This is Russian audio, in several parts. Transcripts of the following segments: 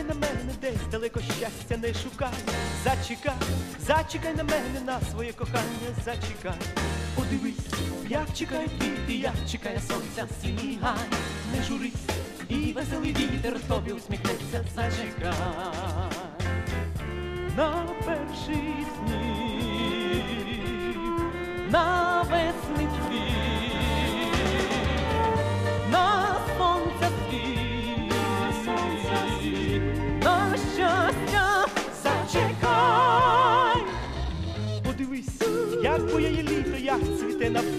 зачекай на мене десь далеко щастя не шукай. Зачекай, зачекай на мене на своє кохання, зачекай. Подивись, як чекає квіти, як чекає сонця синій гай. Не журись, і веселий вітер тобі усміхнеться, зачекай.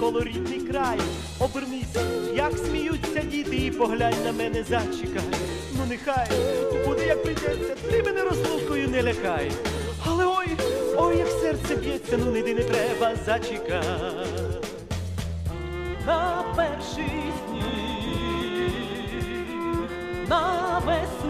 Рідний край. Обернись, як сміються діти, і поглянь на мене, зачекай. Ну нехай буде як прийдеться, ти мене розлукою не лякай. Але ой, ой, як серце б'ється, ну не йди, не треба, зачекай. на перший сніг, на весни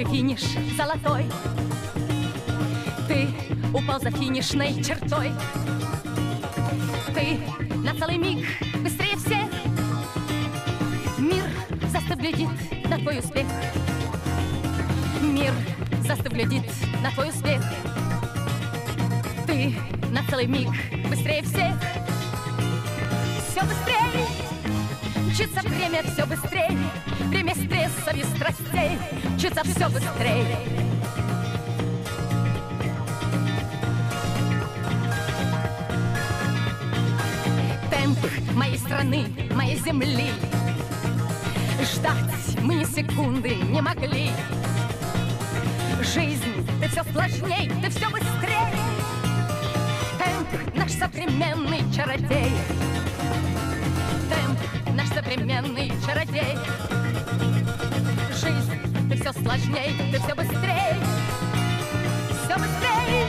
и финиш золотой. Ты упал за финишной чертой. Ты на целый миг быстрее всех. Мир застыв глядит на твой успех. Мир застыв глядит на твой успех. Ты на целый миг быстрее всех. Все быстрее, мчится время все быстрее. Время стрессов и страстей, мчится все быстрее. Темп моей страны, моей земли. Ждать мы ни секунды не могли. Жизнь, ты все сложней, ты все быстрее Темп наш современный чародей. Темп наш современный чародей все сложней, ты все быстрее. Все быстрее.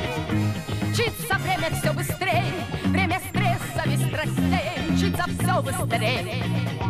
Мчится время все быстрее. Время стресса и страстей Мчится все быстрее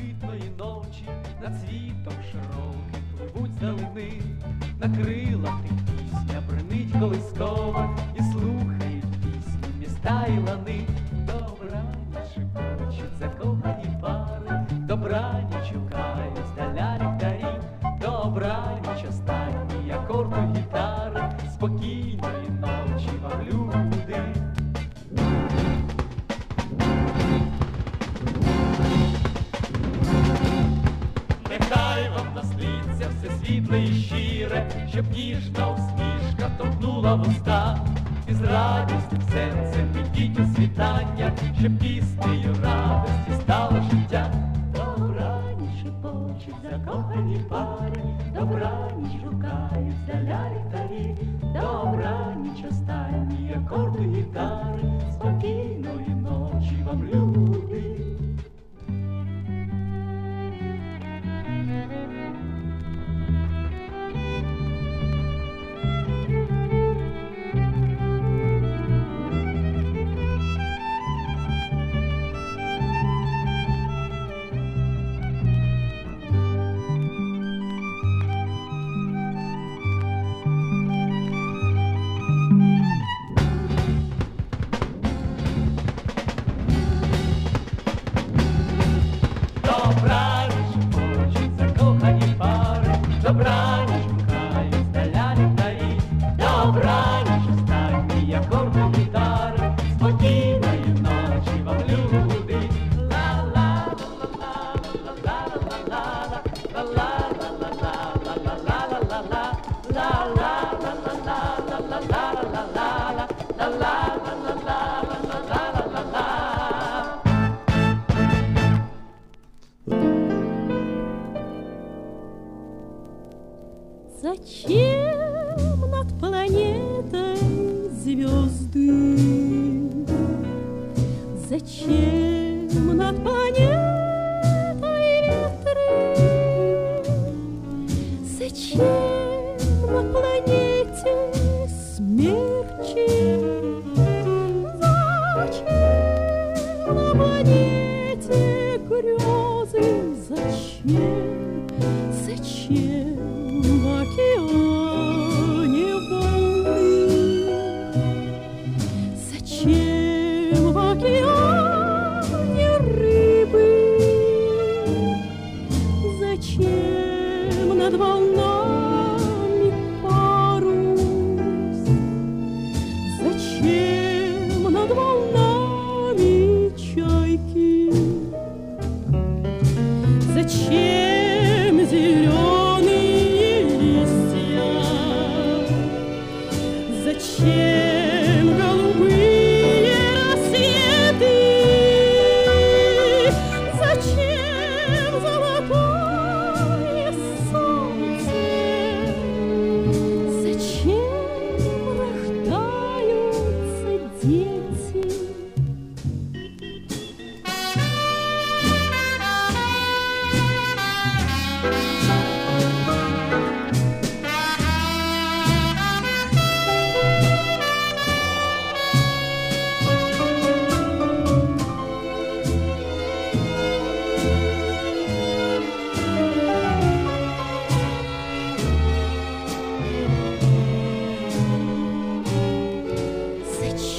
квітної ночі, над світом широким пливуть залини, на крилах ти пісня бренить колискова і слухають пісні міста і лани.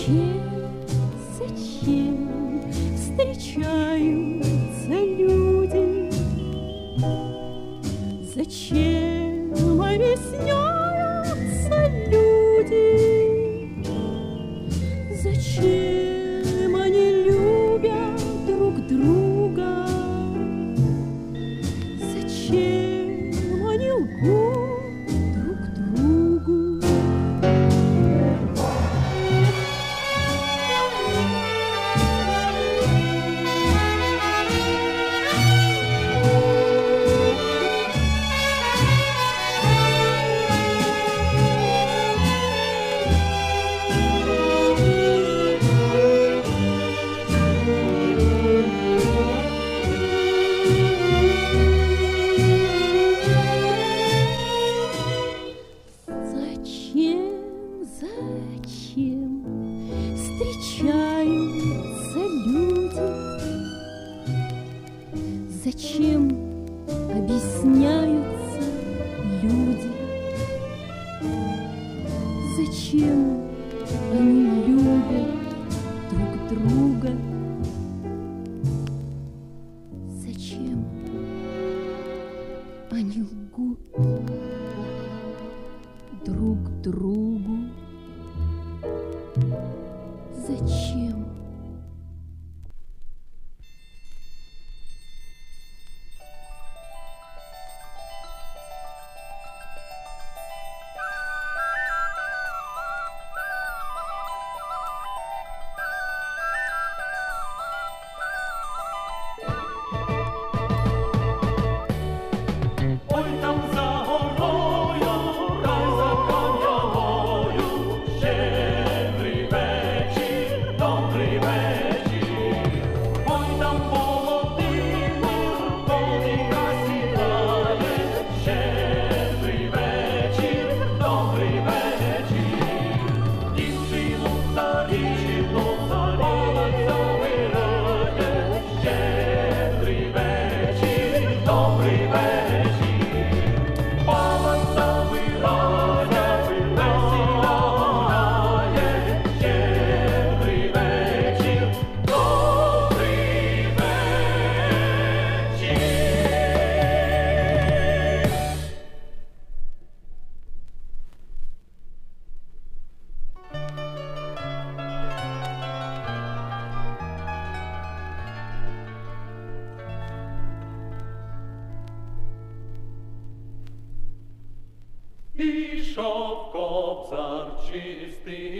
天。is the